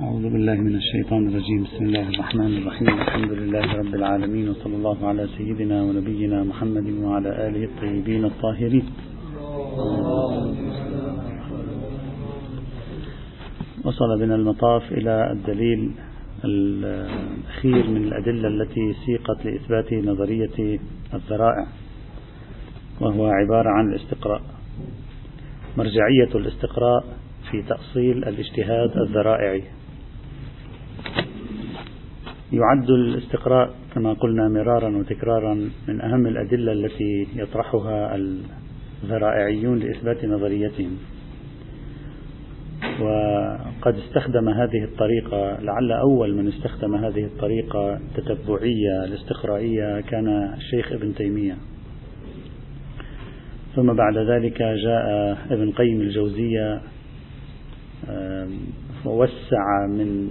أعوذ بالله من الشيطان الرجيم. بسم الله الرحمن الرحيم. الحمد لله رب العالمين وصلى الله على سيدنا ونبينا محمد وعلى آله الطيبين الطاهرين. وصل بنا المطاف إلى الدليل الأخير من الأدلة التي سيقت لإثبات نظرية الذرائع وهو عبارة عن الاستقراء. مرجعية الاستقراء في تأصيل الاجتهاد الذرائعي. يعد الاستقراء كما قلنا مرارا وتكرارا من أهم الأدلة التي يطرحها الذرائعيون لإثبات نظريتهم. وقد استخدم هذه الطريقة لعل أول من استخدم هذه الطريقة التتبعية الاستقرائية كان الشيخ ابن تيمية. ثم بعد ذلك جاء ابن قيم الجوزية ووسع من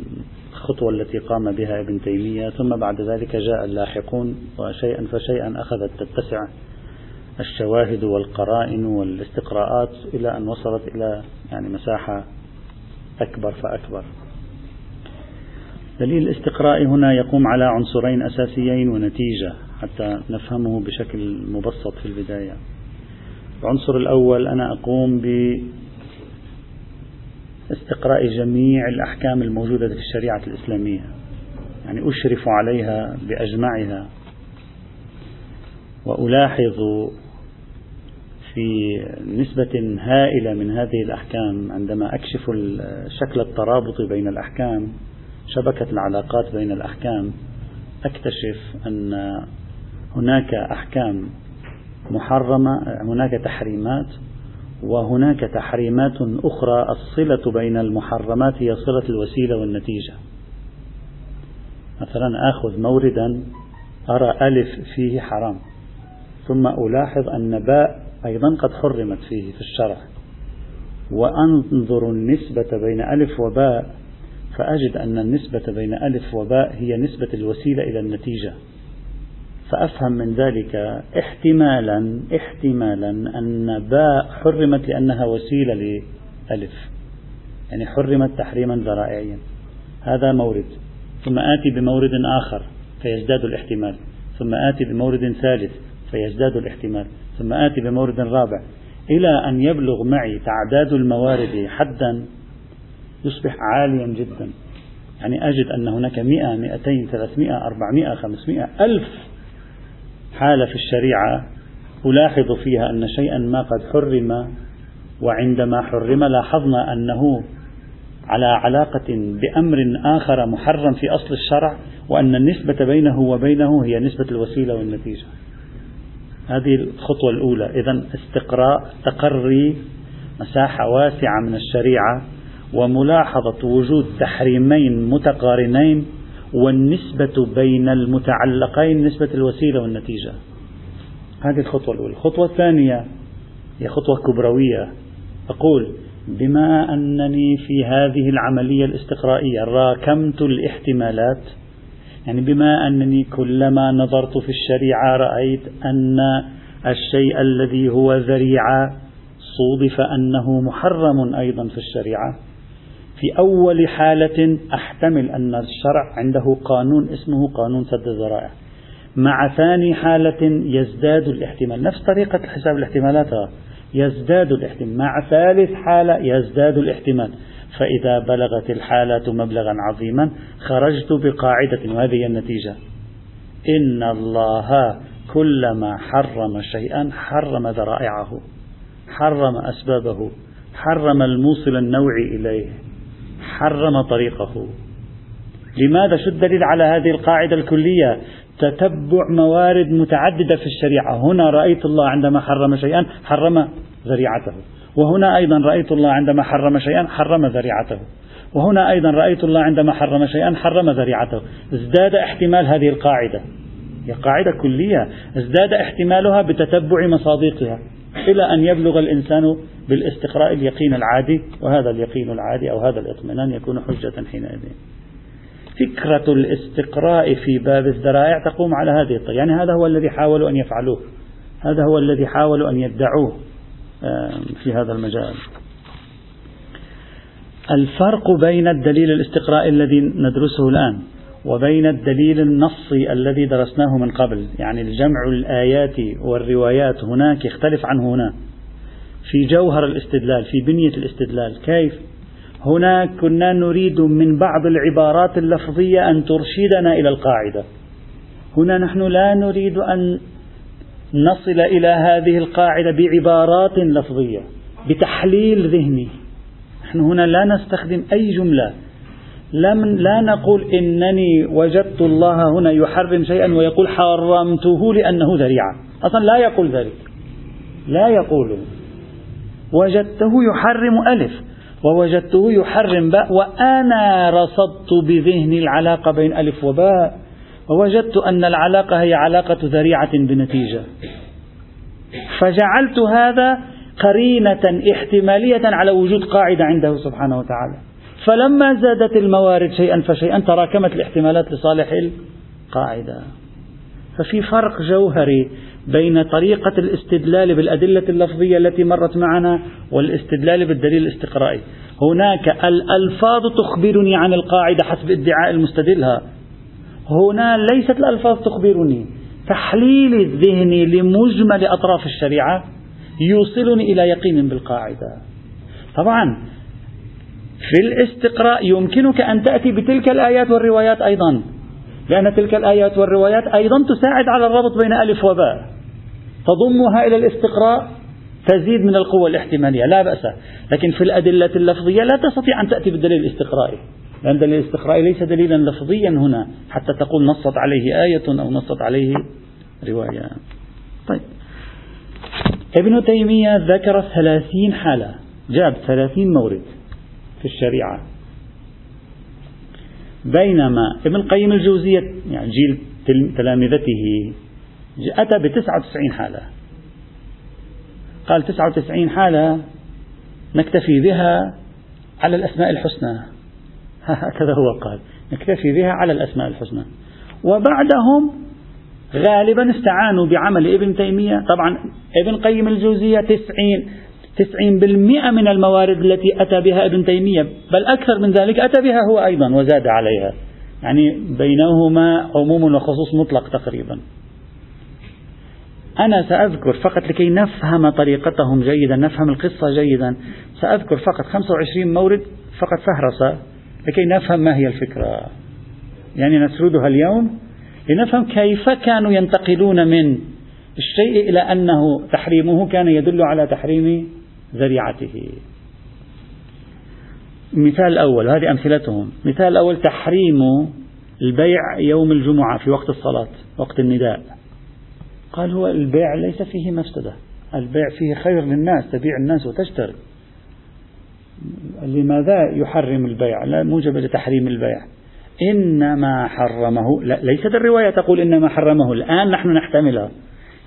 الخطوة التي قام بها ابن تيمية ثم بعد ذلك جاء اللاحقون وشيئا فشيئا أخذت تتسع الشواهد والقرائن والاستقراءات إلى أن وصلت إلى يعني مساحة أكبر فأكبر. دليل الاستقراء هنا يقوم على عنصرين أساسيين ونتيجة حتى نفهمه بشكل مبسط في البداية. العنصر الأول أنا أقوم باستقراء جميع الأحكام الموجودة في الشريعة الإسلامية. يعني أشرف عليها بأجمعها. وألاحظ في نسبة هائلة من هذه الأحكام عندما أكشف شكل الترابط بين الأحكام شبكة العلاقات بين الأحكام أكتشف أن هناك أحكام محرمة هناك تحريمات وهناك تحريمات أخرى الصلة بين المحرمات هي صلة الوسيلة والنتيجة. مثلا آخذ موردا أرى ألف فيه حرام ثم ألاحظ أن باء أيضا قد حرمت فيه في الشرع وأنظر النسبة بين ألف وباء فأجد أن النسبة بين ألف وباء هي نسبة الوسيلة إلى النتيجة. فأفهم من ذلك احتمالا احتمالا أن باء حرمت لأنها وسيلة لألف. يعني حرمت تحريما ذرائعيا. هذا مورد. ثم آتي بمورد آخر فيزداد الاحتمال. ثم آتي بمورد ثالث فيزداد الاحتمال. ثم آتي بمورد رابع. إلى أن يبلغ معي تعداد الموارد حدا يصبح عاليا جدا. يعني أجد أن هناك مئة مئتين ثلاثمائة أربعمائة خمسمائة ألف حالة في الشريعة ألاحظ فيها أن شيئا ما قد حرم وعندما حرم لاحظنا أنه على علاقة بأمر آخر محرم في أصل الشرع وأن النسبة بينه وبينه هي نسبة الوسيلة والنتيجة. هذه الخطوة الأولى. إذا استقراء تقري مساحة واسعة من الشريعة وملاحظة وجود تحريمين متقارنين والنسبة بين المتعلقين نسبة الوسيلة والنتيجة. هذه الخطوة الأولى. الخطوة الثانية هي خطوة كبروية. أقول بما أنني في هذه العملية الاستقرائية راكمت الاحتمالات يعني بما أنني كلما نظرت في الشريعة رأيت أن الشيء الذي هو ذريعة صودف أنه محرم أيضا في الشريعة. في أول حالة أحتمل أن الشرع عنده قانون اسمه قانون سد الذرائع. مع ثاني حالة يزداد الاحتمال. نفس طريقة حساب الاحتمالات. يزداد الاحتمال. مع ثالث حالة يزداد الاحتمال. فإذا بلغت الحالة مبلغا عظيما خرجت بقاعدة. وهذه النتيجة. إن الله كلما حرم شيئا حرم ذرائعه. حرم أسبابه. حرم الموصل النوعي إليه. حرم طريقه. لماذا شو الدليل على هذه القاعدة الكلية؟ تتبع موارد متعددة في الشريعة. هنا رأيت الله عندما حرم شيئا حرم ذريعته. وهنا أيضا رأيت الله عندما حرم شيئا حرم ذريعته. وهنا أيضا رأيت الله عندما حرم شيئا حرم ذريعته. ازداد احتمال هذه القاعدة. هي قاعدة كلية. ازداد احتمالها بتتبع مصادقها. إلى أن يبلغ الإنسان بالاستقراء اليقين العادي وهذا اليقين العادي أو هذا الإطمئنان يكون حجة حينئذ. فكرة الاستقراء في باب الذرائع تقوم على هذه الطريقة. يعني هذا هو الذي حاولوا أن يفعلوه. هذا هو الذي حاولوا أن يدعوه في هذا المجال. الفرق بين الدليل الاستقرائي الذي ندرسه الآن وبين الدليل النصي الذي درسناه من قبل يعني الجمع الآيات والروايات هناك يختلف عن هنا. في جوهر الاستدلال في بنية الاستدلال كيف؟ هناك كنا نريد من بعض العبارات اللفظية أن ترشدنا إلى القاعدة. هنا نحن لا نريد أن نصل إلى هذه القاعدة بعبارات لفظية بتحليل ذهني. نحن هنا لا نستخدم أي جملة. لم لا نقول إنني وجدت الله هنا يحرم شيئا ويقول حرمته لأنه ذريعة. أصلا لا يقول ذلك. لا يقول. وجدته يحرم ألف. ووجدته يحرم باء. وأنا رصدت بذهني العلاقة بين ألف وباء. ووجدت أن العلاقة هي علاقة ذريعة بنتيجة. فجعلت هذا قرينة احتمالية على وجود قاعدة عنده سبحانه وتعالى. فلما زادت الموارد شيئا فشيئا تراكمت الاحتمالات لصالح القاعدة. ففي فرق جوهري بين طريقة الاستدلال بالأدلة اللفظية التي مرت معنا والاستدلال بالدليل الاستقرائي. هناك الألفاظ تخبرني عن القاعدة حسب ادعاء المستدلها. هنا ليست الألفاظ تخبرني. تحليلي الذهني لمجمل أطراف الشريعة يوصلني إلى يقين بالقاعدة. طبعا في الاستقراء يمكنك أن تأتي بتلك الآيات والروايات أيضا. لأن تلك الآيات والروايات أيضا تساعد على الربط بين ألف وباء. تضمها إلى الاستقراء تزيد من القوة الاحتمالية لا بأس. لكن في الأدلة اللفظية لا تستطيع أن تأتي بالدليل الاستقرائي لأن الدليل الاستقرائي ليس دليلا لفظيا هنا. حتى تقول نصت عليه آية أو نصت عليه رواية. طيب. ابن تيمية ذكر ثلاثين حالة. جاب ثلاثين مورد. في الشريعة. بينما ابن قيم الجوزية يعني جيل تلامذته أتى بتسعة وتسعين حالة. قال تسعة وتسعين حالة نكتفي بها على الأسماء الحسنى. هكذا هو قال. نكتفي بها على الأسماء الحسنى. وبعدهم غالبا استعانوا بعمل ابن تيمية. طبعا ابن قيم الجوزية تسعين. تسعين بالمئة من الموارد التي أتى بها ابن تيمية بل أكثر من ذلك أتى بها هو أيضا وزاد عليها. يعني بينهما عموم وخصوص مطلق تقريبا. أنا سأذكر فقط لكي نفهم طريقتهم جيدا نفهم القصة جيدا. سأذكر فقط 25 مورد فقط فهرسة لكي نفهم ما هي الفكرة. يعني نسردها اليوم لنفهم كيف كانوا ينتقلون من الشيء إلى أنه تحريمه كان يدل على تحريم ذريعته. المثال الأول هذه أمثلتهم. مثال الأول تحريم البيع يوم الجمعة في وقت الصلاة وقت النداء. قال هو البيع ليس فيه مفسدة. البيع فيه خير للناس تبيع الناس وتشتري. لماذا يحرم البيع؟ لا موجب لتحريم البيع. إنما حرمه لا ليست الرواية تقول إنما حرمه. الآن نحن نحتملها.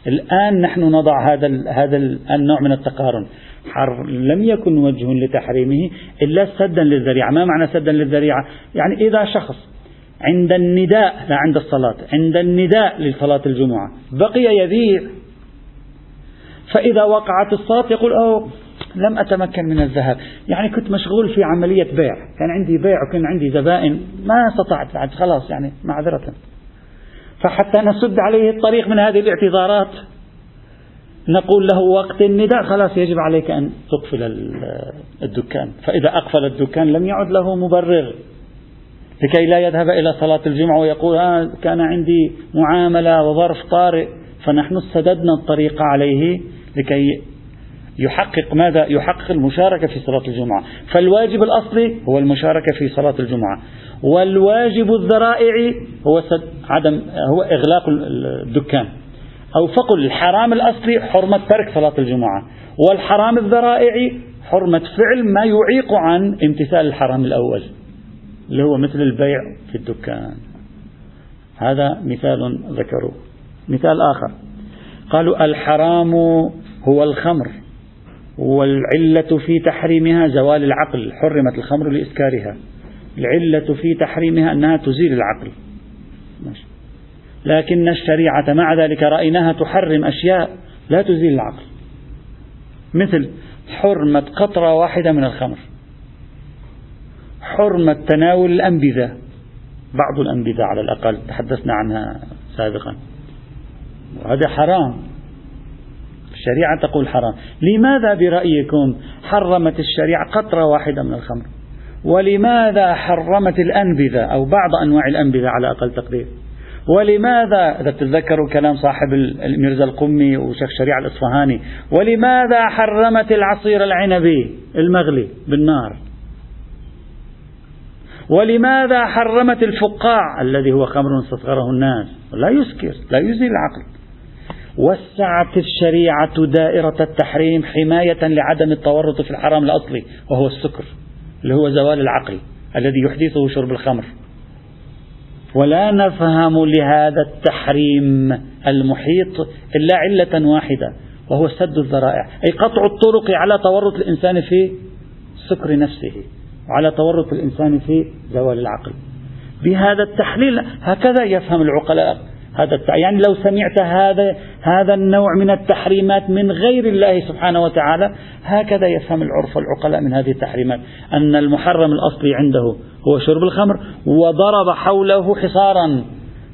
الآن نحن نضع هذا هذا النوع من التقارن. حر لم يكن وجه لتحريمه إلا سدا للذريعة. ما معنى سدا للذريعة؟ يعني إذا شخص عند النداء لا عند الصلاة عند النداء لصلاة الجمعة بقي يبيع فإذا وقعت الصلاة يقول أوه لم أتمكن من الذهاب. يعني كنت مشغول في عملية بيع. كان عندي بيع وكان عندي زبائن ما استطعت بعد خلاص يعني معذرة. فحتى نسد عليه الطريق من هذه الاعتذارات. نقول له وقت النداء خلاص يجب عليك أن تقفل الدكان. فإذا أقفل الدكان لم يعد له مبرر لكي لا يذهب إلى صلاة الجمعة ويقول آه كان عندي معاملة وظرف طارئ فنحن سددنا الطريق عليه لكي يحقق ماذا؟ يحقق المشاركة في صلاة الجمعة، فالواجب الأصلي هو المشاركة في صلاة الجمعة، والواجب الذرائعي هو عدم هو إغلاق الدكان، أو فقل الحرام الأصلي حرمة ترك صلاة الجمعة، والحرام الذرائعي حرمة فعل ما يعيق عن امتثال الحرام الأول، اللي هو مثل البيع في الدكان. هذا مثال ذكروه. مثال آخر قالوا الحرام هو الخمر والعلة في تحريمها زوال العقل حرمت الخمر لإسكارها العلة في تحريمها أنها تزيل العقل. لكن الشريعة مع ذلك رأيناها تحرم أشياء لا تزيل العقل. مثل حرمة قطرة واحدة من الخمر. حرمة تناول الأنبذة. بعض الأنبذة على الأقل تحدثنا عنها سابقا. وهذا حرام. الشريعة تقول حرام. لماذا برأيكم حرمت الشريعة قطرة واحدة من الخمر؟ ولماذا حرمت الأنبذة أو بعض أنواع الأنبذة على أقل تقدير؟ ولماذا إذا تتذكروا كلام صاحب الميرزا القمي وشيخ شريعة الإصفهاني ولماذا حرمت العصير العنبي المغلي بالنار؟ ولماذا حرمت الفقاع الذي هو خمر استصغره الناس؟ لا يسكر لا يزيل العقل. وسعت الشريعة دائرة التحريم حماية لعدم التورط في الحرام الأصلي وهو السكر. اللي هو زوال العقل الذي يحدثه شرب الخمر. ولا نفهم لهذا التحريم المحيط إلا علة واحدة وهو سد الذرائع. أي قطع الطرق على تورط الإنسان في سكر نفسه وعلى تورط الإنسان في زوال العقل. بهذا التحليل هكذا يفهم العقلاء. هذا يعني لو سمعت هذا هذا النوع من التحريمات من غير الله سبحانه وتعالى هكذا يفهم العرف العقلاء من هذه التحريمات. أن المحرم الأصلي عنده هو شرب الخمر وضرب حوله حصارا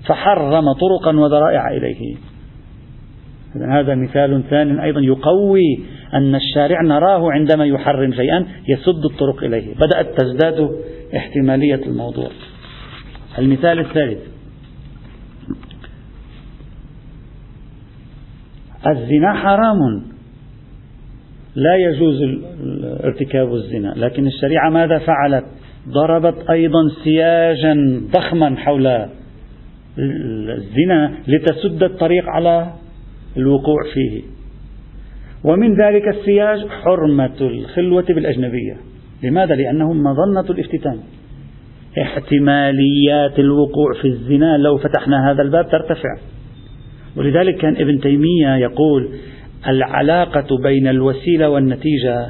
فحرم طرقا وذرائع إليه. هذا مثال ثاني أيضا يقوي أن الشارع نراه عندما يحرم شيئا يسد الطرق إليه. بدأت تزداد احتمالية الموضوع. المثال الثالث. الزنا حرام. لا يجوز ارتكاب الزنا. لكن الشريعة ماذا فعلت؟ ضربت أيضا سياجا ضخما حول الزنا لتسد الطريق على الوقوع فيه. ومن ذلك السياج حرمة الخلوة بالأجنبية. لماذا؟ لأنهم مظنة الافتتان. احتماليات الوقوع في الزنا لو فتحنا هذا الباب ترتفع. ولذلك كان ابن تيمية يقول العلاقة بين الوسيلة والنتيجة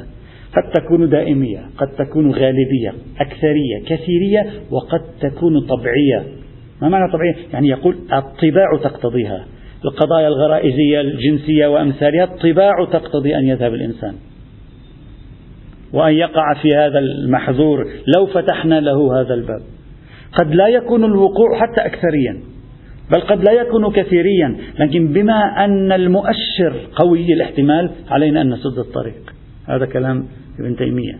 قد تكون دائمية قد تكون غالبية أكثرية كثيرية وقد تكون طبيعية. ما معنى طبيعية؟ يعني يقول الطباع تقتضيها. القضايا الغرائزية الجنسية وأمثالها الطباع تقتضي أن يذهب الإنسان. وأن يقع في هذا المحظور لو فتحنا له هذا الباب. قد لا يكون الوقوع حتى أكثريا. بل قد لا يكون كثيريا لكن بما أن المؤشر قوي الاحتمال علينا أن نسد الطريق. هذا كلام ابن تيمية.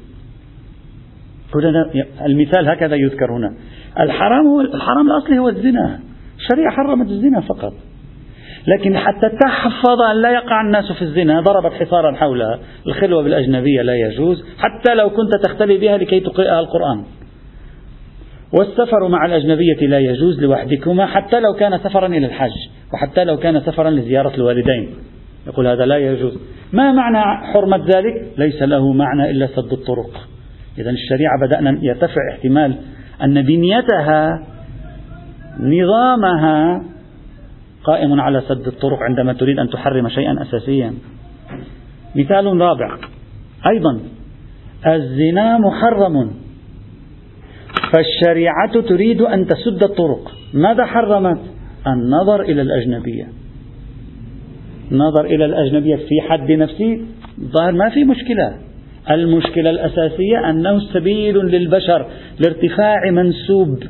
المثال هكذا يذكر هنا. الحرام هو الحرام الأصلي هو الزنا. الشريعة حرمت الزنا فقط. لكن حتى تحفظ أن لا يقع الناس في الزنا ضربت حصارا حولها. الخلوة بالأجنبية لا يجوز حتى لو كنت تختلي بها لكي تقرأها القرآن. والسفر مع الأجنبية لا يجوز لوحدكما حتى لو كان سفرا إلى الحج وحتى لو كان سفرا لزيارة الوالدين. يقول هذا لا يجوز. ما معنى حرمة ذلك؟ ليس له معنى إلا سد الطرق. إذا الشريعة بدأنا يرتفع احتمال أن بنيتها نظامها قائم على سد الطرق عندما تريد أن تحرم شيئا أساسيا. مثال رابع. أيضا الزنا محرم. فالشريعة تريد أن تسد الطرق. ماذا حرمت؟ النظر إلى الأجنبية. النظر إلى الأجنبية في حد نفسه ظاهر ما في مشكلة. المشكلة الأساسية أنه سبيل للبشر لارتفاع منسوب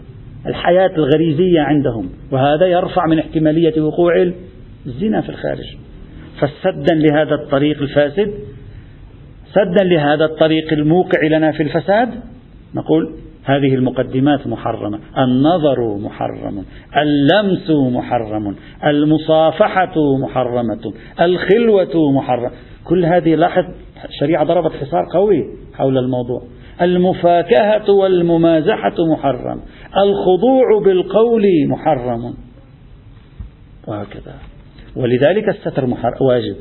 الحياة الغريزية عندهم وهذا يرفع من احتمالية وقوع الزنا في الخارج. فسدا لهذا الطريق الفاسد سدا لهذا الطريق الموقع لنا في الفساد نقول هذه المقدمات محرمة. النظر محرم. اللمس محرم. المصافحة محرمة. الخلوة محرمة. كل هذه لاحظ الشريعة ضربت حصار قوي حول الموضوع. المفاكهة والممازحة محرم. الخضوع بالقول محرم. وهكذا. ولذلك الستر واجب.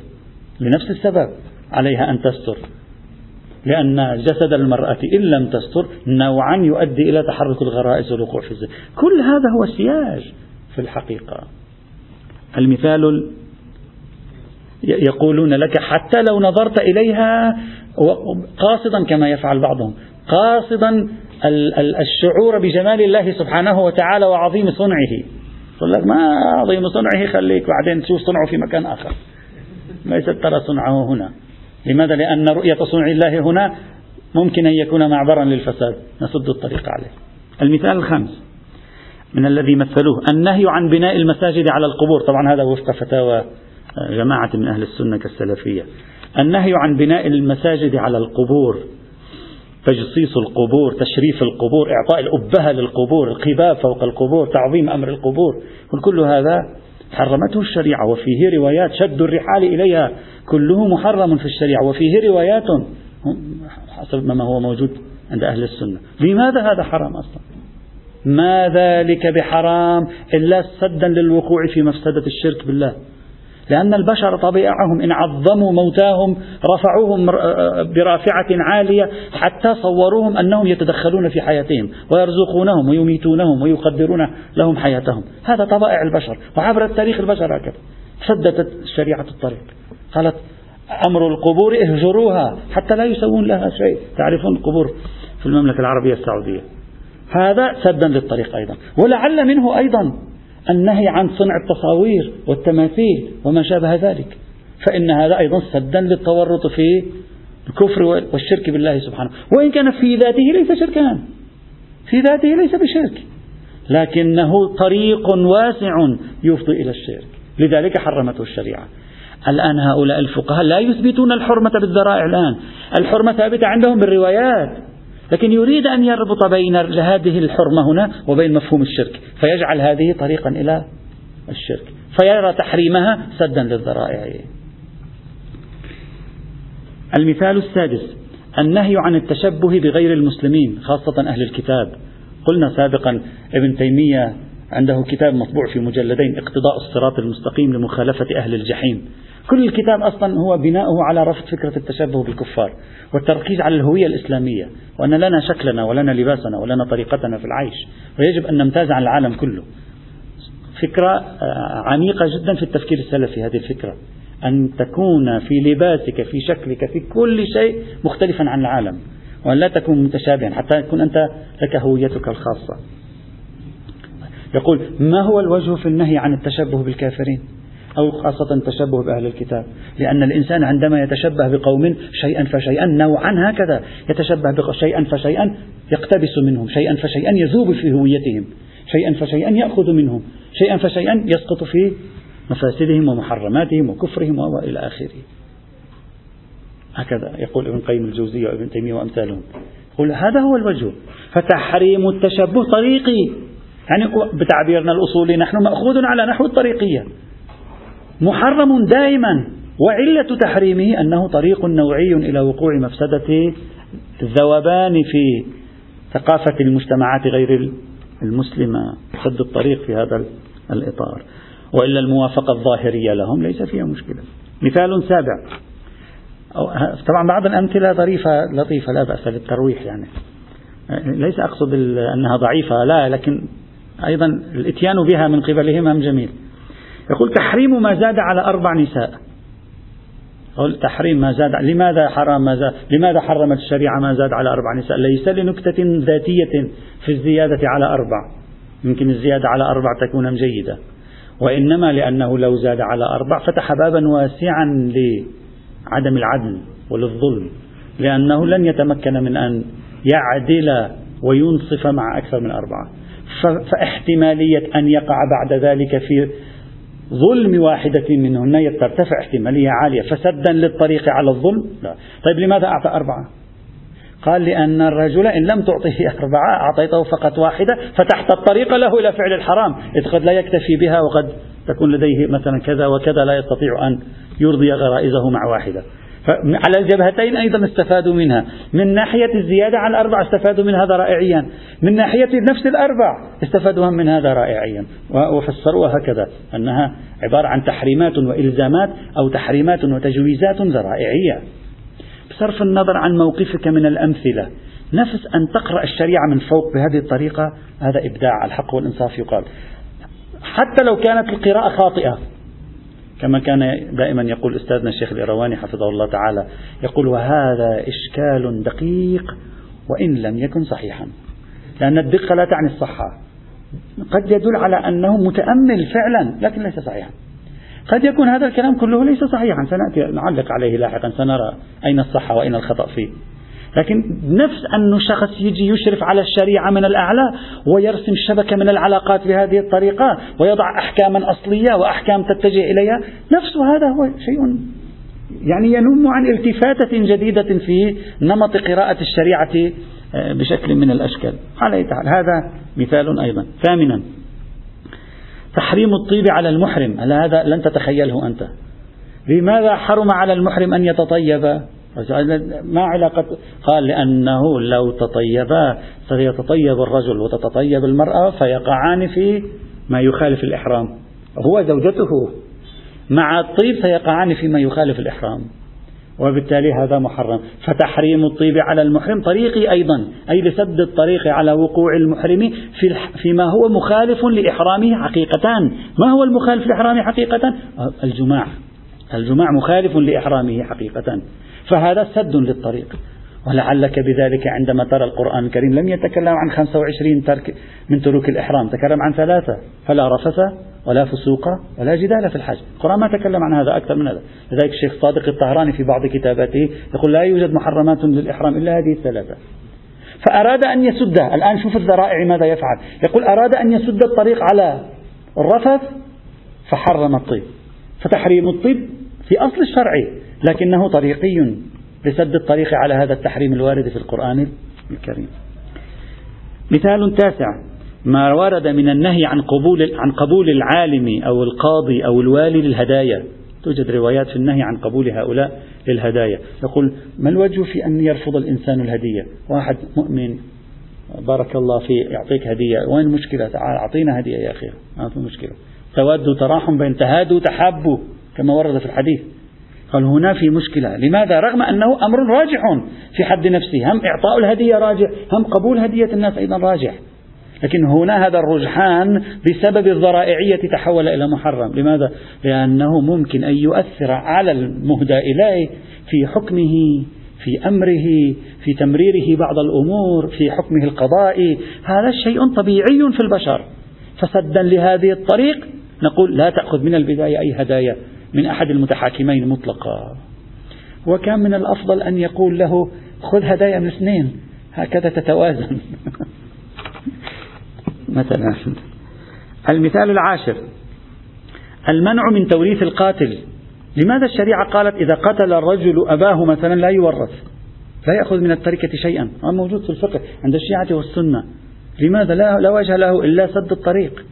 لنفس السبب عليها أن تستر. لأن جسد المرأة إن لم تستر نوعا يؤدي إلى تحرك الغرائز والوقوع في الزنا. كل هذا هو السياج في الحقيقة. المثال يقولون لك حتى لو نظرت إليها قاصدا كما يفعل بعضهم قاصدا الشعور بجمال الله سبحانه وتعالى وعظيم صنعه. يقول لك ما عظيم صنعه خليك بعدين تشوف صنعه في مكان آخر. ليست ترى صنعه هنا. لماذا؟ لأن رؤية صنع الله هنا ممكن أن يكون معبرا للفساد. نسد الطريق عليه. المثال الخامس. من الذي مثلوه. النهي عن بناء المساجد على القبور. طبعا هذا وفق فتاوى جماعة من أهل السنة كالسلفية. النهي عن بناء المساجد على القبور. تجصيص القبور تشريف القبور إعطاء الأبهة للقبور القباب فوق القبور تعظيم أمر القبور. كل هذا حرمته الشريعة وفيه روايات شد الرحال إليها. كله محرم في الشريعة وفيه روايات حسب ما هو موجود عند أهل السنة. لماذا هذا حرام أصلا؟ ما ذلك بحرام إلا سدا للوقوع في مفسدة الشرك بالله. لأن البشر طبيعهم إن عظموا موتاهم رفعوهم برافعة عالية حتى صوروهم أنهم يتدخلون في حياتهم ويرزقونهم ويميتونهم ويقدرون لهم حياتهم. هذا طبائع البشر وعبر التاريخ البشر هكذا. سدت شريعة الطريق. قالت أمر القبور اهجروها حتى لا يسوون لها شيء. تعرفون القبور في المملكة العربية السعودية؟ هذا سدا للطريق أيضا. ولعل منه أيضا النهي عن صنع التصاوير والتماثيل وما شابه ذلك. فإن هذا أيضا سدا للتورط في الكفر والشرك بالله سبحانه. وإن كان في ذاته ليس شركا. في ذاته ليس بشرك. لكنه طريق واسع يفضي إلى الشرك. لذلك حرمته الشريعة. الآن هؤلاء الفقهاء لا يثبتون الحرمة بالذرائع الآن. الحرمة ثابتة عندهم بالروايات. لكن يريد أن يربط بين هذه الحرمة هنا وبين مفهوم الشرك فيجعل هذه طريقا إلى الشرك فيرى تحريمها سدا للذرائع. المثال السادس النهي عن التشبه بغير المسلمين خاصة أهل الكتاب. قلنا سابقا ابن تيمية عنده كتاب مطبوع في مجلدين اقتضاء الصراط المستقيم لمخالفة أهل الجحيم. كل الكتاب أصلا هو بناؤه على رفض فكرة التشبه بالكفار والتركيز على الهوية الإسلامية وأن لنا شكلنا ولنا لباسنا ولنا طريقتنا في العيش. ويجب أن نمتاز عن العالم كله. فكرة آه، عميقة جدا في التفكير السلفي هذه الفكرة. أن تكون في لباسك في شكلك في كل شيء مختلفا عن العالم. وأن لا تكون متشابها حتى يكون أنت لك هويتك الخاصة. يقول ما هو الوجه في النهي عن التشبه بالكافرين؟ أو خاصة التشبه بأهل الكتاب. لأن الإنسان عندما يتشبه بقوم شيئا فشيئا نوعا هكذا يتشبه شيئا فشيئا يقتبس منهم شيئا فشيئا يذوب في هويتهم شيئا فشيئا يأخذ منهم شيئا فشيئا يسقط في مفاسدهم ومحرماتهم وكفرهم وإلى آخره. هكذا يقول ابن قيم الجوزية وابن تيمية وأمثالهم. يقول هذا هو الوجه. فتحريم التشبه طريقي. يعني بتعبيرنا الأصولي نحن مأخوذ على نحو الطريقية. محرم دائما وعلة تحريمه أنه طريق نوعي إلى وقوع مفسدة الذوبان في ثقافة المجتمعات غير المسلمة سد الطريق في هذا الإطار. وإلا الموافقة الظاهرية لهم ليس فيها مشكلة. مثال سابع. طبعا بعض الأمثلة ظريفة لطيفة لا بأس للترويح يعني. ليس أقصد أنها ضعيفة لا لكن أيضا الإتيان بها من قبلهم أم جميل. يقول تحريم ما زاد على أربع نساء. يقول تحريم ما زاد لماذا حرم ما زاد؟ لماذا حرمت الشريعة ما زاد على أربع نساء؟ ليس لنكتة ذاتية في الزيادة على أربع. يمكن الزيادة على أربع تكون جيدة. وإنما لأنه لو زاد على أربع فتح بابا واسعا لعدم العدل وللظلم. لأنه لن يتمكن من أن يعدل وينصف مع أكثر من أربعة. فاحتمالية أن يقع بعد ذلك في ظلم واحدة منهن ترتفع احتمالية عالية فسدا للطريق على الظلم؟ لا. طيب لماذا أعطى أربعة؟ قال لأن الرجل إن لم تعطيه أربعة أعطيته فقط واحدة فتحت الطريق له إلى فعل الحرام. إذ قد لا يكتفي بها وقد تكون لديه مثلا كذا وكذا لا يستطيع أن يرضي غرائزه مع واحدة. على الجبهتين أيضا استفادوا منها. من ناحية الزيادة على الأربع استفادوا من هذا رائعيا من ناحية نفس الأربع استفادوا من هذا رائعيا وفسروها هكذا أنها عبارة عن تحريمات وإلزامات أو تحريمات وتجويزات ذرائعية. بصرف النظر عن موقفك من الأمثلة نفس أن تقرأ الشريعة من فوق بهذه الطريقة هذا إبداع. الحق والإنصاف يقال. حتى لو كانت القراءة خاطئة كما كان دائما يقول أستاذنا الشيخ الإرواني حفظه الله تعالى يقول وهذا إشكال دقيق وإن لم يكن صحيحا. لأن الدقة لا تعني الصحة. قد يدل على أنه متأمل فعلا لكن ليس صحيحا. قد يكون هذا الكلام كله ليس صحيحا. سنأتي نعلق عليه لاحقا سنرى أين الصحة وأين الخطأ فيه. لكن نفس أنه شخص يجي يشرف على الشريعة من الأعلى ويرسم شبكة من العلاقات بهذه الطريقة ويضع أحكاما أصلية وأحكام تتجه إليها نفس هذا هو شيء يعني ينم عن التفاتة جديدة في نمط قراءة الشريعة آه، بشكل من الأشكال. على هذا مثال أيضا. ثامنا تحريم الطيب على المحرم. هذا لن تتخيله أنت؟ لماذا حرم على المحرم أن يتطيب؟ ما علاقة قال لأنه لو تطيبا سيتطيب الرجل وتتطيب المرأة فيقعان في ما يخالف الإحرام. هو زوجته. مع الطيب سيقعان فيما يخالف الإحرام. وبالتالي هذا محرم. فتحريم الطيب على المحرم طريقي أيضا. أي لسد الطريق على وقوع المحرم في فيما هو مخالف لإحرامه حقيقة ما هو المخالف لإحرامه حقيقة الجماع. الجماع مخالف لإحرامه حقيقة. فهذا سد للطريق. ولعلك بذلك عندما ترى القرآن الكريم لم يتكلم عن 25 ترك من ترك الإحرام تكلم عن ثلاثة. فلا رفث ولا فسوق ولا جدال في الحج. القرآن ما تكلم عن هذا أكثر من هذا. لذلك الشيخ صادق الطهراني في بعض كتاباته يقول لا يوجد محرمات للإحرام إلا هذه الثلاثة. فأراد أن يسد الآن شوف الذرائع ماذا يفعل. يقول أراد أن يسد الطريق على الرفث فحرم الطيب. فتحريم الطيب في أصل الشرع لكنه طريقي لسد الطريق على هذا التحريم الوارد في القرآن الكريم. مثال تاسع ما ورد من النهي عن قبول عن قبول العالم أو القاضي أو الوالي للهدايا. توجد روايات في النهي عن قبول هؤلاء للهدايا. يقول ما الوجه في أن يرفض الإنسان الهدية؟ واحد مؤمن بارك الله في يعطيك هدية. وين المشكلة؟ تعال أعطينا هدية يا أخي ما في مشكلة. تودوا تراحم بين تهادوا تحبوا كما ورد في الحديث. قال هنا في مشكلة. لماذا؟ رغم أنه أمر راجح في حد نفسه. هم إعطاء الهدية راجح هم قبول هدية الناس أيضا راجح. لكن هنا هذا الرجحان بسبب الذرائعية تحول إلى محرم. لماذا؟ لأنه ممكن أن يؤثر على المهدى إليه في حكمه في أمره في تمريره بعض الأمور في حكمه القضائي. هذا شيء طبيعي في البشر. فسدا لهذه الطريق نقول لا تأخذ من البداية أي هدايا. من أحد المتحاكمين مطلقا. وكان من الأفضل أن يقول له خذ هدايا من اثنين. هكذا تتوازن. مثلا. المثال العاشر. المنع من توريث القاتل. لماذا الشريعة قالت إذا قتل الرجل أباه مثلا لا يورث؟ لا يأخذ من التركة شيئا. هذا موجود في الفقه عند الشيعة والسنة. لماذا لا, لا وجه له إلا سد الطريق؟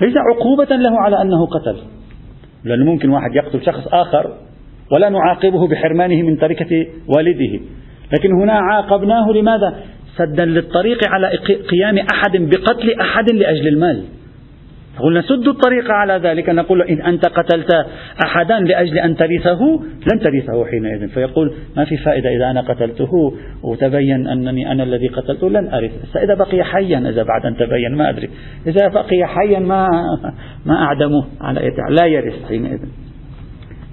ليس عقوبة له على أنه قتل. لأنه ممكن واحد يقتل شخص آخر ولا نعاقبه بحرمانه من تركة والده لكن هنا عاقبناه لماذا؟ سدا للطريق على قيام أحد بقتل أحد لأجل المال قلنا سد الطريق على ذلك. نقول إن أنت قتلت أحدا لأجل أن ترثه لن ترثه حينئذ. فيقول ما في فائدة إذا أنا قتلته؟ وتبين أنني أنا الذي قتلته لن أرث. إذا بقي حيا إذا بعد أن تبين ما أدري. إذا بقي حيا ما ما أعدمه على لا يرث حينئذ.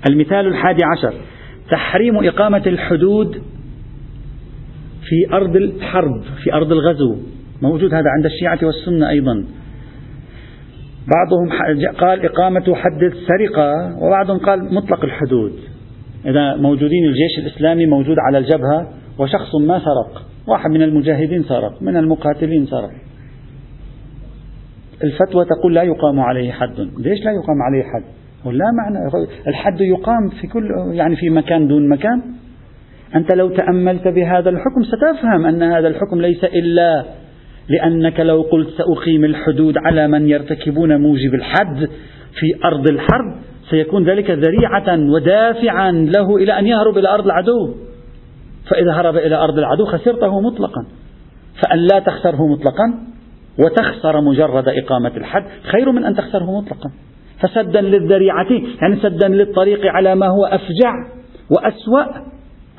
المثال الحادي عشر. تحريم إقامة الحدود في أرض الحرب في أرض الغزو. موجود هذا عند الشيعة والسنة أيضا. بعضهم قال إقامة حد السرقة وبعضهم قال مطلق الحدود. إذا موجودين الجيش الإسلامي موجود على الجبهة وشخص ما سرق. واحد من المجاهدين سرق من المقاتلين سرق. الفتوى تقول لا يقام عليه حد. ليش لا يقام عليه حد؟ لا معنى. الحد يقام في كل يعني في مكان دون مكان. أنت لو تأملت بهذا الحكم ستفهم أن هذا الحكم ليس إلا لأنك لو قلت سأقيم الحدود على من يرتكبون موجب الحد في أرض الحرب سيكون ذلك ذريعة ودافعا له إلى أن يهرب إلى أرض العدو. فإذا هرب إلى أرض العدو خسرته مطلقا. فأن لا تخسره مطلقا وتخسر مجرد إقامة الحد خير من أن تخسره مطلقا. فسدا للذريعة يعني سدا للطريق على ما هو أفجع وأسوأ.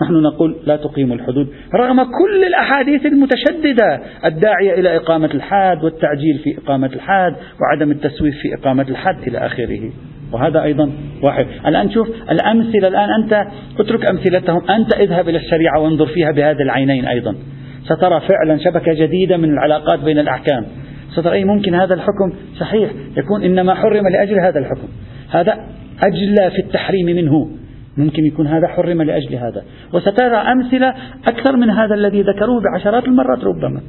نحن نقول لا تقيم الحدود رغم كل الأحاديث المتشددة الداعية إلى إقامة الحاد والتعجيل في إقامة الحاد وعدم التسويف في إقامة الحد إلى آخره. وهذا أيضا واحد. الآن شوف الأمثلة الآن أنت اترك أمثلتهم أنت اذهب إلى الشريعة وانظر فيها بهذا العينين أيضا. سترى فعلا شبكة جديدة من العلاقات بين الأحكام. سترى أي ممكن هذا الحكم؟ صحيح يكون إنما حرم لأجل هذا الحكم. هذا أجلى في التحريم منه. ممكن يكون هذا حرم لأجل هذا. وسترى أمثلة أكثر من هذا الذي ذكروه بعشرات المرات ربما.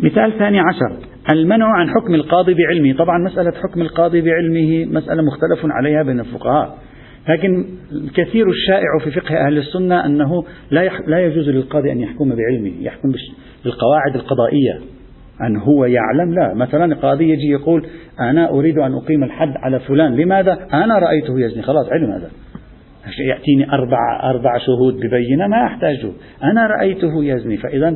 مثال ثاني عشر. المنع عن حكم القاضي بعلمه. طبعا مسألة حكم القاضي بعلمه مسألة مختلف عليها بين الفقهاء. لكن الكثير الشائع في فقه أهل السنة أنه لا لا يجوز للقاضي أن يحكم بعلمه. يحكم بالقواعد القضائية. أن هو يعلم. لا مثلا القاضي يجي يقول أنا أريد أن أقيم الحد على فلان. لماذا؟ أنا رأيته يزني. خلاص علم هذا. يأتيني أربع أربع شهود ببينة ما أحتاجه. أنا رأيته يزني. فإذا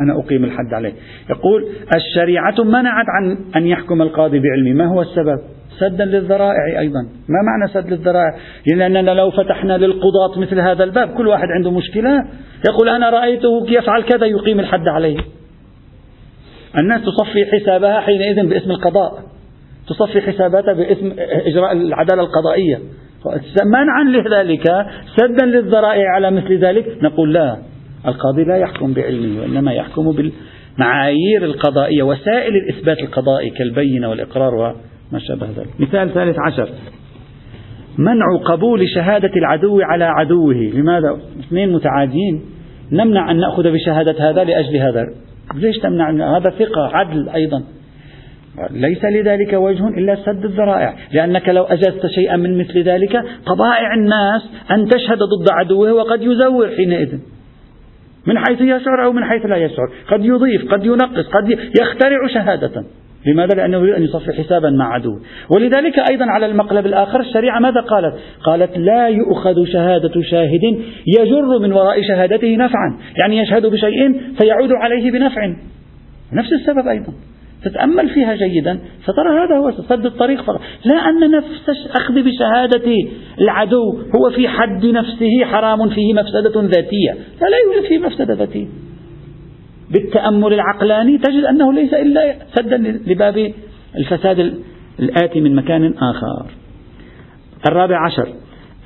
أنا أقيم الحد عليه. يقول الشريعة منعت عن أن يحكم القاضي بعلمه. ما هو السبب؟ سدا للذرائع أيضا. ما معنى سد للذرائع؟ لأننا لو فتحنا للقضاة مثل هذا الباب كل واحد عنده مشكلة. يقول أنا رأيته يفعل كذا يقيم الحد عليه. الناس تصفي حسابها حينئذ باسم القضاء. تصفي حساباتها باسم إجراء العدالة القضائية. منعا لذلك سدا للذرائع على مثل ذلك نقول لا القاضي لا يحكم بعلمه وإنما يحكم بالمعايير القضائية وسائل الإثبات القضائي كالبينة والإقرار وما شابه ذلك. مثال ثالث عشر. منع قبول شهادة العدو على عدوه. لماذا؟ اثنين متعادين. نمنع أن نأخذ بشهادة هذا لأجل هذا. ليش تمنع هذا ثقة عدل أيضا؟ ليس لذلك وجه إلا سد الذرائع لأنك لو أجزت شيئا من مثل ذلك طبائع الناس أن تشهد ضد عدوه وقد يزور حينئذ. من حيث يشعر أو من حيث لا يشعر. قد يضيف قد ينقص قد يخترع شهادة. لماذا؟ لأنه يريد أن يصفي حسابا مع عدو ولذلك أيضا على المقلب الآخر الشريعة ماذا قالت؟ قالت لا يؤخذ شهادة شاهد يجر من وراء شهادته نفعا. يعني يشهد بشيء فيعود عليه بنفع. نفس السبب أيضا. تتأمل فيها جيدا سترى هذا هو سد الطريق فقط. لا أن نفس أخذ بشهادة العدو هو في حد نفسه حرام فيه مفسدة ذاتية. لا لا يوجد فيه مفسدة ذاتية. بالتأمل العقلاني تجد أنه ليس إلا سدا لباب الفساد الآتي من مكان آخر. الرابع عشر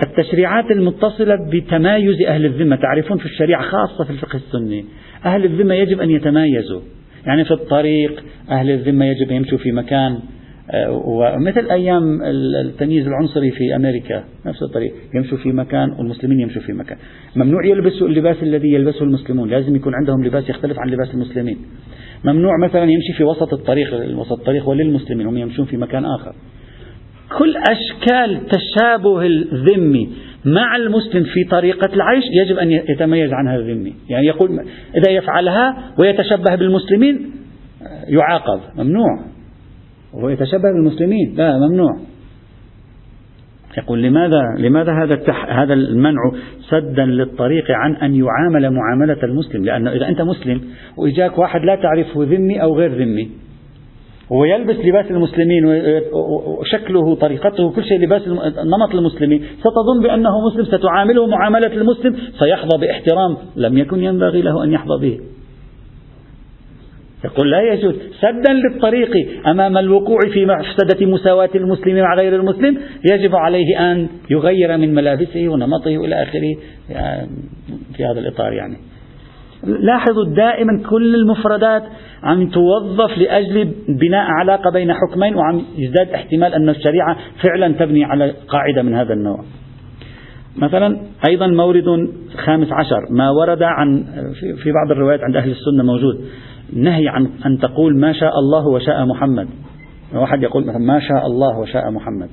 التشريعات المتصلة بتمايز أهل الذمة. تعرفون في الشريعة خاصة في الفقه السني أهل الذمة يجب أن يتمايزوا. يعني في الطريق أهل الذمة يجب أن يمشوا في مكان ومثل أيام التمييز العنصري في أمريكا نفس الطريق يمشوا في مكان والمسلمين يمشوا في مكان. ممنوع يلبسوا اللباس الذي يلبسه المسلمون لازم يكون عندهم لباس يختلف عن لباس المسلمين. ممنوع مثلا يمشي في وسط الطريق وسط الطريق وللمسلمين هم يمشون في مكان آخر. كل أشكال تشابه الذمي مع المسلم في طريقة العيش يجب أن يتميز عنها الذمي يعني يقول إذا يفعلها ويتشبه بالمسلمين يعاقب. ممنوع. وهو يتشبه بالمسلمين. لا ممنوع. يقول لماذا لماذا هذا التح هذا المنع سدا للطريق عن أن يعامل معاملة المسلم؟ لأنه إذا أنت مسلم وإجاك واحد لا تعرفه ذمي أو غير ذمي ويلبس لباس المسلمين وشكله طريقته كل شيء لباس نمط المسلمين ستظن بأنه مسلم ستعامله معاملة المسلم سيحظى بإحترام لم يكن ينبغي له أن يحظى به. يقول لا يجوز. سدا للطريق أمام الوقوع في مفسدة مساواة المسلم مع غير المسلم يجب عليه أن يغير من ملابسه ونمطه إلى آخره. في هذا الإطار يعني. لاحظوا دائما كل المفردات عم توظف لأجل بناء علاقة بين حكمين وعم يزداد احتمال أن الشريعة فعلا تبني على قاعدة من هذا النوع. مثلا أيضا مورد خامس عشر ما ورد عن في بعض الروايات عند أهل السنة موجود. نهي عن أن تقول ما شاء الله وشاء محمد. واحد يقول مثلا ما شاء الله وشاء محمد.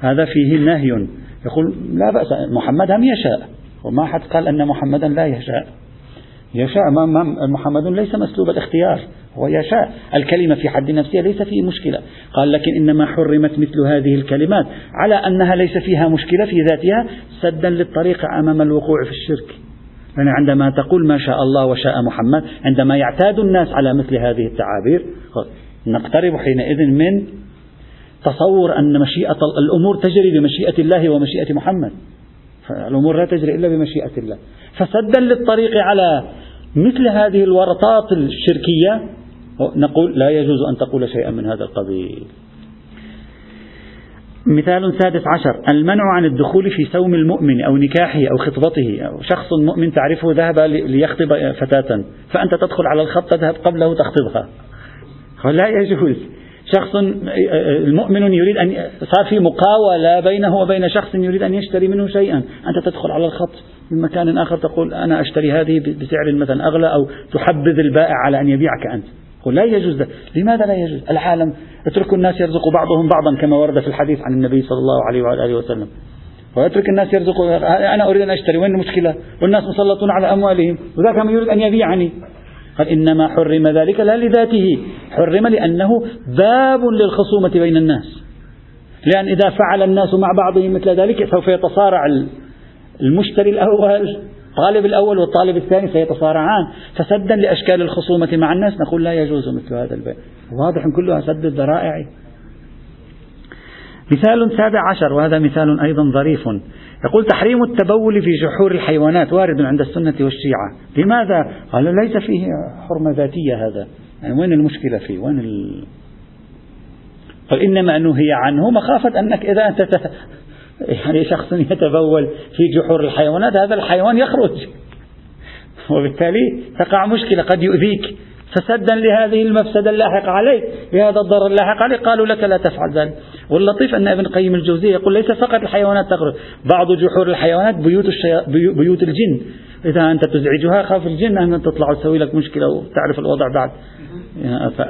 هذا فيه نهي. يقول لا بأس محمد هم يشاء وما حد قال أن محمدا لا يشاء. يشاء ما محمد ليس مسلوب الاختيار هو يشاء. الكلمة في حد نفسها ليس فيه مشكلة. قال لكن إنما حرمت مثل هذه الكلمات على أنها ليس فيها مشكلة في ذاتها سدا للطريق أمام الوقوع في الشرك. يعني عندما تقول ما شاء الله وشاء محمد عندما يعتاد الناس على مثل هذه التعابير نقترب حينئذ من تصور أن مشيئة الأمور تجري بمشيئة الله ومشيئة محمد. فالأمور لا تجري إلا بمشيئة الله. فسدا للطريق على مثل هذه الورطات الشركية نقول لا يجوز أن تقول شيئا من هذا القبيل. مثال سادس عشر. المنع عن الدخول في سوم المؤمن أو نكاحه أو خطبته. أو شخص مؤمن تعرفه ذهب ليخطب فتاة. فأنت تدخل على الخط تذهب قبله تخطبها. لا يجوز. شخص المؤمن يريد أن صار في مقاولة بينه وبين شخص يريد أن يشتري منه شيئا. أنت تدخل على الخط. من مكان آخر تقول أنا أشتري هذه بسعر مثلا أغلى أو تحبذ البائع على أن يبيعك أنت. قل لا يجوز. لماذا لا يجوز؟ العالم اتركوا الناس يرزق بعضهم بعضا كما ورد في الحديث عن النبي صلى الله عليه وآله وسلم. ويترك الناس يرزقوا أنا أريد أن أشتري وين المشكلة؟ والناس مسلطون على أموالهم وذاك من يريد أن يبيعني. قال إنما حرم ذلك لا لذاته حرم لأنه باب للخصومة بين الناس. لأن إذا فعل الناس مع بعضهم مثل ذلك سوف يتصارع المشتري الأول. الطالب الأول والطالب الثاني سيتصارعان. فسدا لأشكال الخصومة مع الناس نقول لا يجوز مثل هذا البيع واضح كلها سد الذرائع. مثال سابع عشر وهذا مثال أيضا ظريف. يقول تحريم التبول في جحور الحيوانات وارد عند السنة والشيعة. لماذا؟ قال ليس فيه حرمة ذاتية هذا. يعني وين المشكلة فيه؟ وين ال... قال إنما نهي عنه مخافة أنك إذا أنت. يعني شخص يتبول في جحور الحيوانات هذا الحيوان يخرج. وبالتالي تقع مشكلة قد يؤذيك. فسدا لهذه المفسدة اللاحقة عليك لهذا الضرر اللاحق عليك. قالوا لك لا تفعل ذلك. واللطيف أن ابن قيم الجوزية يقول ليس فقط الحيوانات تخرج بعض جحور الحيوانات بيوت, الشي... بيوت الجن. إذا أنت تزعجها خاف الجن أن تطلع وتسوي لك مشكلة وتعرف الوضع بعد.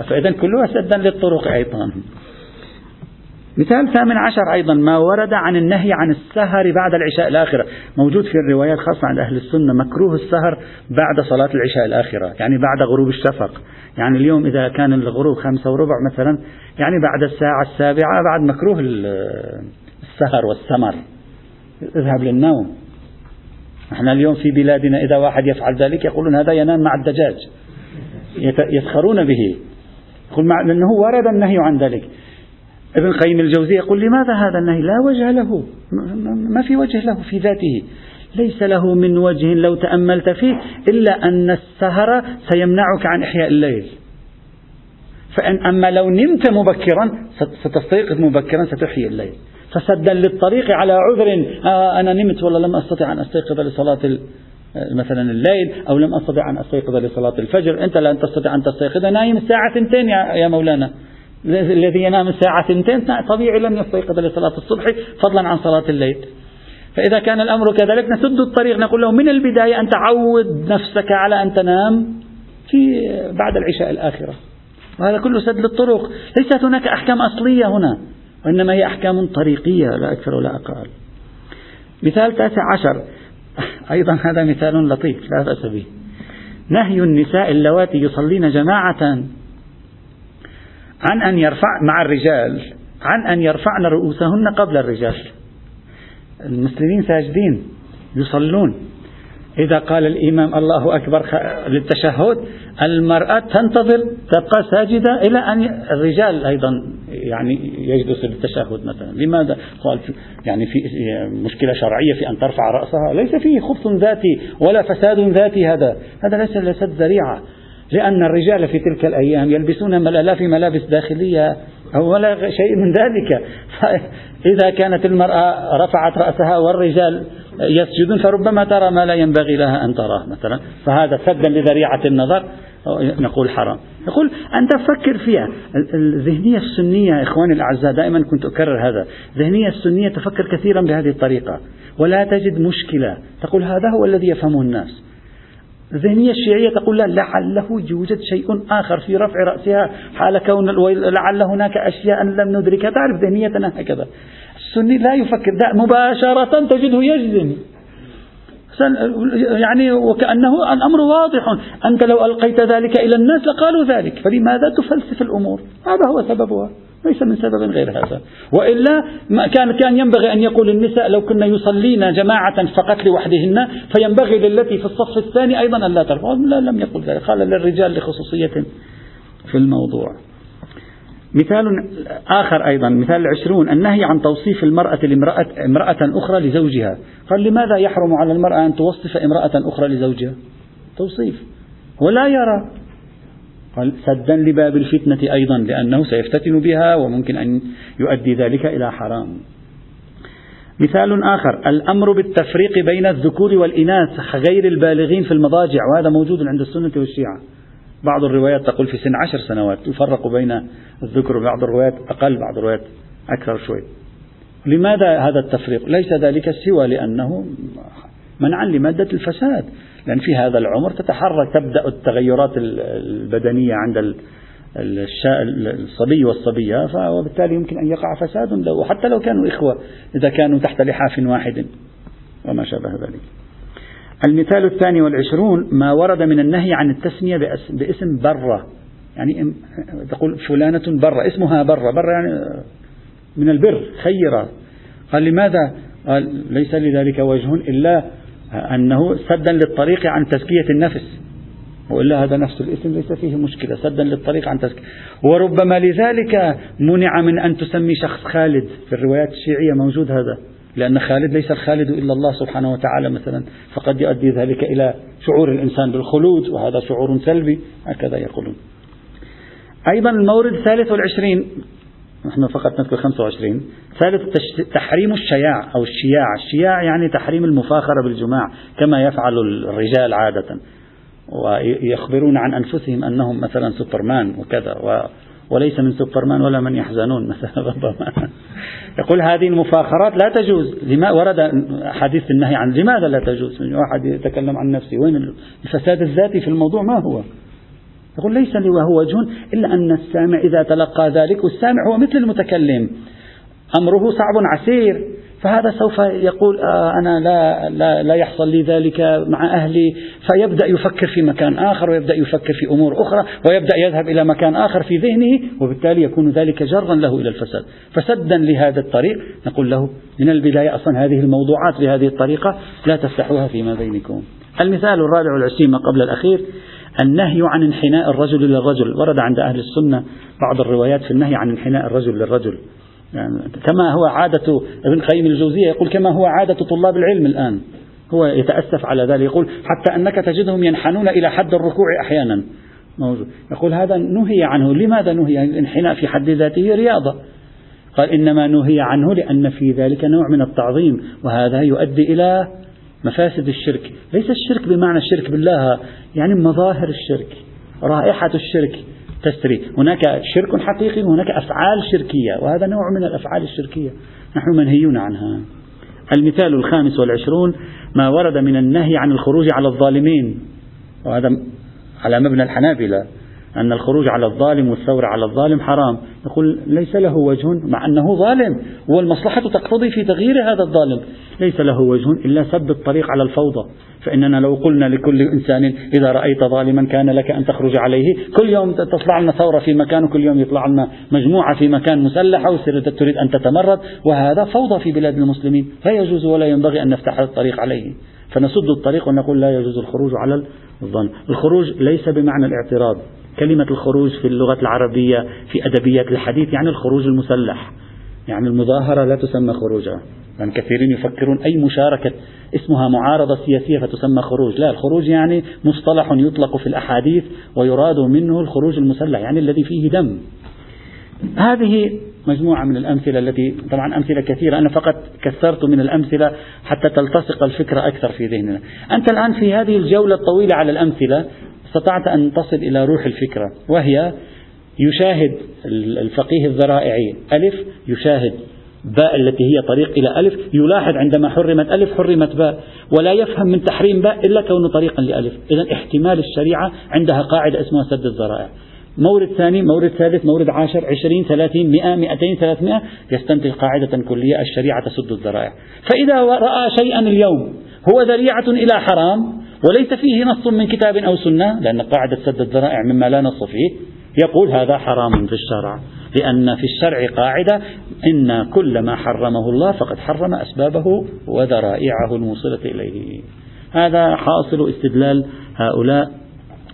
فإذا كلها سدا للطرق أيضا. مثال ثامن عشر أيضا ما ورد عن النهي عن السهر بعد العشاء الآخرة. موجود في الروايات خاصة عند أهل السنة مكروه السهر بعد صلاة العشاء الآخرة يعني بعد غروب الشفق. يعني اليوم إذا كان الغروب خمسة وربع مثلا يعني بعد الساعة السابعة بعد مكروه السهر والسمر. اذهب للنوم. إحنا اليوم في بلادنا إذا واحد يفعل ذلك يقولون هذا ينام مع الدجاج. يسخرون به. يقول لأنه ورد النهي عن ذلك. ابن قيم الجوزية يقول لماذا هذا النهي؟ لا وجه له ما في وجه له في ذاته. ليس له من وجه لو تأملت فيه إلا أن السهر سيمنعك عن إحياء الليل. فإن أما لو نمت مبكرا ستستيقظ مبكرا ستحيي الليل. فسدا للطريق على عذر آه أنا نمت والله لم أستطع أن أستيقظ لصلاة مثلا الليل أو لم أستطع أن أستيقظ لصلاة الفجر. أنت لن تستطيع أن تستيقظ. نايم الساعة ثنتين يا مولانا. الذي ينام الساعة ثنتين طبيعي لن يستيقظ لصلاة الصبح فضلا عن صلاة الليل. فإذا كان الأمر كذلك نسد الطريق نقول له من البداية أن تعود نفسك على أن تنام في بعد العشاء الآخرة. وهذا كله سد للطرق. ليست هناك أحكام أصلية هنا وإنما هي أحكام طريقية لا أكثر ولا أقل. مثال تاسع عشر. أيضا هذا مثال لطيف لا بأس به. نهي النساء اللواتي يصلين جماعة عن أن يرفع مع الرجال عن أن يرفعن رؤوسهن قبل الرجال. المسلمين ساجدين يصلون. إذا قال الإمام الله أكبر للتشهد المرأة تنتظر تبقى ساجدة إلى أن الرجال أيضا يعني يجلس للتشهد مثلا. لماذا؟ قال يعني في مشكلة شرعية في أن ترفع رأسها. ليس فيه خبث ذاتي ولا فساد ذاتي هذا. هذا ليس ليست ذريعة. لأن الرجال في تلك الأيام يلبسون ملالاف ملابس داخلية أو ولا شيء من ذلك. إذا كانت المرأة رفعت رأسها والرجال يسجدون فربما ترى ما لا ينبغي لها أن تراه مثلا. فهذا سدا لذريعة النظر. نقول حرام. يقول أنت فكر فيها. الذهنية السنية إخواني الأعزاء دائما كنت أكرر هذا. الذهنية السنية تفكر كثيرا بهذه الطريقة. ولا تجد مشكلة. تقول هذا هو الذي يفهمه الناس. الذهنية الشيعية تقول لا لعله يوجد شيء آخر في رفع رأسها حال كون لعل هناك أشياء لم ندركها. تعرف ذهنيتنا هكذا. السني لا يفكر. لا مباشرة تجده يجزم. يعني وكأنه الأمر واضح. أنت لو ألقيت ذلك إلى الناس لقالوا ذلك. فلماذا تفلسف الأمور؟ هذا هو سببها. ليس من سبب غير هذا. وإلا ما كان كان ينبغي أن يقول النساء لو كنا يصلين جماعة فقط لوحدهن فينبغي للتي في الصف الثاني أيضا أن لا ترفع. لا لم يقل ذلك. قال للرجال لخصوصية في الموضوع. مثال آخر أيضا مثال العشرون النهي عن توصيف المرأة لامرأة امرأة أخرى لزوجها. قال لماذا يحرم على المرأة أن توصف امرأة أخرى لزوجها؟ توصيف. ولا يرى. قال سدا لباب الفتنة أيضا لأنه سيفتتن بها وممكن أن يؤدي ذلك إلى حرام. مثال آخر الأمر بالتفريق بين الذكور والإناث غير البالغين في المضاجع وهذا موجود عند السنة والشيعة بعض الروايات تقول في سن عشر سنوات يفرق بين الذكر بعض الروايات أقل بعض الروايات أكثر شوي. لماذا هذا التفريق؟ ليس ذلك سوى لأنه منعا لمادة الفساد لأن في هذا العمر تتحرك تبدأ التغيرات البدنية عند الصبي والصبية وبالتالي يمكن أن يقع فساد له حتى لو كانوا إخوة إذا كانوا تحت لحاف واحد. وما شابه ذلك. المثال الثاني والعشرون ما ورد من النهي عن التسمية باسم برة. يعني تقول فلانة برة. اسمها برة. برة يعني من البر خيرة. قال لماذا؟ قال ليس لذلك وجه إلا أنه سدا للطريق عن تزكية النفس. وإلا هذا نفس الاسم ليس فيه مشكلة. سدا للطريق عن تزكية. وربما لذلك منع من أن تسمي شخص خالد. في الروايات الشيعية موجود هذا. لأن خالد ليس الخالد إلا الله سبحانه وتعالى مثلا. فقد يؤدي ذلك إلى شعور الإنسان بالخلود وهذا شعور سلبي هكذا يقولون. أيضا المورد الثالث والعشرين نحن فقط نذكر 25 ثالث تحريم الشياع أو الشياع. الشياع يعني تحريم المفاخرة بالجماع كما يفعل الرجال عادة. ويخبرون عن أنفسهم أنهم مثلا سوبرمان وكذا وليس من سوبرمان ولا من يحزنون. مثلا ربما يقول هذه المفاخرات لا تجوز. لما ورد حديث النهي عن لماذا لا تجوز؟ واحد يتكلم عن نفسه. وين الفساد الذاتي في الموضوع ما هو؟ يقول ليس لي وهو وجه إلا أن السامع إذا تلقى ذلك والسامع هو مثل المتكلم. أمره صعب عسير. فهذا سوف يقول آه أنا لا, لا, لا يحصل لي ذلك مع أهلي. فيبدأ يفكر في مكان آخر ويبدأ يفكر في أمور أخرى ويبدأ يذهب إلى مكان آخر في ذهنه وبالتالي يكون ذلك جرا له إلى الفساد. فسدا لهذا الطريق نقول له من البداية أصلا هذه الموضوعات بهذه الطريقة لا تفتحوها فيما بينكم. المثال الرابع والعشرين قبل الأخير النهي عن انحناء الرجل للرجل. ورد عند أهل السنة بعض الروايات في النهي عن انحناء الرجل للرجل. يعني كما هو عادة ابن قيم الجوزية يقول كما هو عادة طلاب العلم الآن. هو يتأسف على ذلك. يقول حتى أنك تجدهم ينحنون إلى حد الركوع أحيانا. موجود يقول هذا نهي عنه. لماذا نهي؟ الانحناء في حد ذاته رياضة. قال إنما نهي عنه لأن في ذلك نوع من التعظيم. وهذا يؤدي إلى مفاسد الشرك. ليس الشرك بمعنى الشرك بالله. يعني مظاهر الشرك. رائحة الشرك. تستري هناك شرك حقيقي وهناك أفعال شركية وهذا نوع من الأفعال الشركية. نحن منهيون عنها. المثال الخامس والعشرون ما ورد من النهي عن الخروج على الظالمين. وهذا على مبنى الحنابلة. أن الخروج على الظالم والثورة على الظالم حرام. يقول ليس له وجه مع أنه ظالم والمصلحة تقتضي في تغيير هذا الظالم. ليس له وجه إلا سد الطريق على الفوضى. فإننا لو قلنا لكل إنسان إذا رأيت ظالما كان لك أن تخرج عليه كل يوم تطلع لنا ثورة في مكان وكل يوم يطلع لنا مجموعة في مكان مسلحة وتريد أن تتمرد وهذا فوضى في بلاد المسلمين. لا يجوز ولا ينبغي أن نفتح الطريق عليه. فنسد الطريق ونقول لا يجوز الخروج على الظن. الخروج ليس بمعنى الاعتراض. كلمة الخروج في اللغة العربية في أدبيات الحديث يعني الخروج المسلح. يعني المظاهرة لا تسمى خروجا يعني كثيرين يفكرون أي مشاركة اسمها معارضة سياسية فتسمى خروج. لا الخروج يعني مصطلح يطلق في الأحاديث ويراد منه الخروج المسلح يعني الذي فيه دم. هذه مجموعة من الأمثلة التي طبعا أمثلة كثيرة. أنا فقط كثرت من الأمثلة حتى تلتصق الفكرة أكثر في ذهننا. أنت الآن في هذه الجولة الطويلة على الأمثلة استطعت أن تصل إلى روح الفكرة وهي يشاهد الفقيه الذرائعي. ألف يشاهد باء التي هي طريق إلى ألف يلاحظ عندما حرمت ألف حرمت باء ولا يفهم من تحريم باء إلا كونه طريقا لألف. إذا احتمال الشريعة عندها قاعدة اسمها سد الذرائع. مورد ثاني مورد ثالث مورد عاشر عشرين ثلاثين مئة مئتين ثلاثمائة يستنتج قاعدة كلية الشريعة تسد الذرائع. فإذا رأى شيئا اليوم هو ذريعة إلى حرام وليس فيه نص من كتاب أو سنة لأن قاعدة سد الذرائع مما لا نص فيه يقول هذا حرام في الشرع لأن في الشرع قاعدة إن كل ما حرمه الله فقد حرم أسبابه وذرائعه الموصلة إليه. هذا حاصل استدلال هؤلاء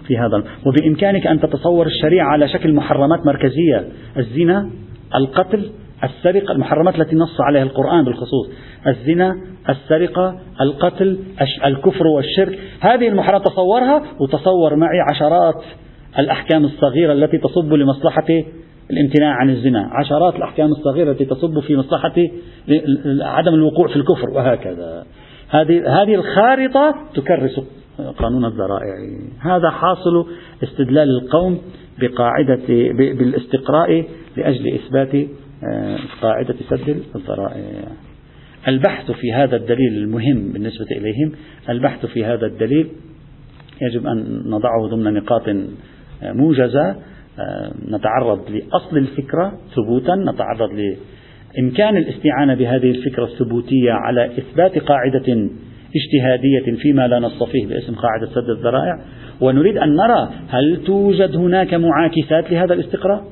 في هذا وبإمكانك أن تتصور الشريعة على شكل محرمات مركزية الزنا القتل السرقة المحرمات التي نص عليها القرآن بالخصوص. الزنا السرقة القتل الكفر والشرك. هذه المحرمات تصورها وتصور معي عشرات الأحكام الصغيرة التي تصب لمصلحة الامتناع عن الزنا. عشرات الأحكام الصغيرة التي تصب في مصلحة عدم الوقوع في الكفر وهكذا. هذه هذه الخارطة تكرس قانون الذرائع. هذا حاصل استدلال القوم بقاعدة بالاستقراء لأجل إثبات آه، قاعدة سد الذرائع. البحث في هذا الدليل المهم بالنسبة إليهم البحث في هذا الدليل يجب أن نضعه ضمن نقاط آه، موجزة آه، نتعرض لأصل الفكرة ثبوتا نتعرض لإمكان الاستعانة بهذه الفكرة الثبوتية على إثبات قاعدة اجتهادية فيما لا نص فيه باسم قاعدة سد الذرائع. ونريد أن نرى هل توجد هناك معاكسات لهذا الاستقراء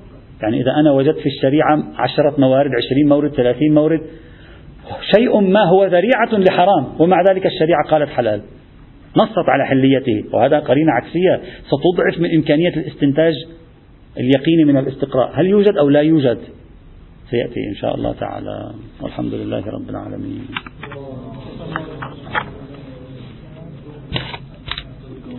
يعني إذا أنا وجدت في الشريعة عشرة موارد عشرين مورد ثلاثين مورد شيء ما هو ذريعة لحرام. ومع ذلك الشريعة قالت حلال. نصت على حليته. وهذا قرينة عكسية. ستضعف من إمكانية الاستنتاج اليقيني من الاستقراء. هل يوجد أو لا يوجد؟ سيأتي إن شاء الله تعالى. والحمد لله رب العالمين.